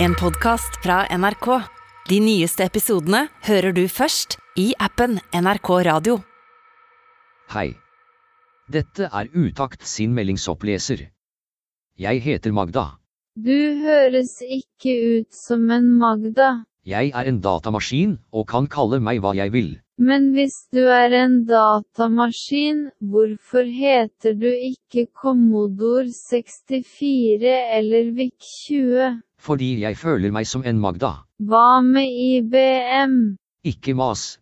En podcast fra NRK. De nyeste episodene hører du først i appen NRK Radio. Hei. Dette er Utakt sin meldingsoppleser. Jeg heter Magda. Du høres ikke ut som en Magda. Jeg er en datamaskin og kan kalle meg hva jeg vil. Men hvis du er en datamaskin, hvorfor heter du ikke Commodore 64 eller VIC-20? Fordi jeg føler meg som en Magda. Hva med IBM? Ikke mas.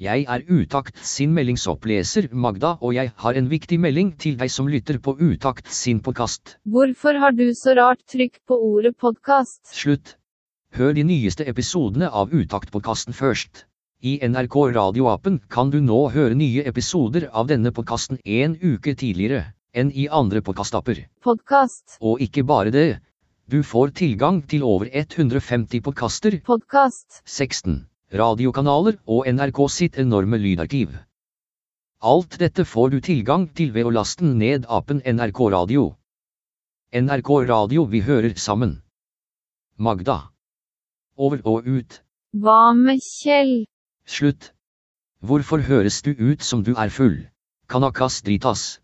Jeg er Utakt sin meldingsoppleser, Magda, og jeg har en viktig melding til deg som lytter på Utakt sin podkast. Hvorfor har du så rart trykk på ordet podkast? Slutt. Hør de nyeste episodene av Utakt-podkasten først. I NRK radioappen kan du nå høre nye episoder av denne podkasten en uke tidligere enn i andre podkastapper. Podkast, Og ikke bare det. Du får tilgang til over 150 podkaster, Podcast. 16 radiokanaler og NRK sitt enorme lydarkiv. Alt dette får du tilgang til ved å laste ned appen NRK Radio. NRK Radio vi hører sammen. Magda. Over og ut. Hva med Kjell? Slutt. Hvorfor høres du ut som du er full? Kanakas dritas.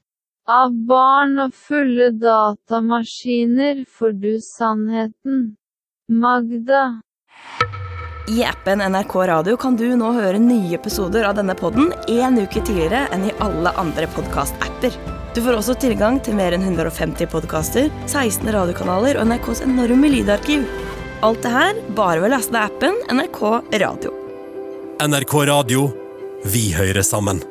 Av barn og fulle datamaskiner får du sannheten. Magda. I appen NRK Radio kan du nå høre nye episoder av denne podden en uke tidligere enn i alle andre podkast-apper. Du får også tilgang til mer enn 150 podkaster, 16 radiokanaler og NRKs enorme lydarkiv. Alt det her bare ved å laste ned appen NRK Radio. NRK Radio. Vi hører sammen.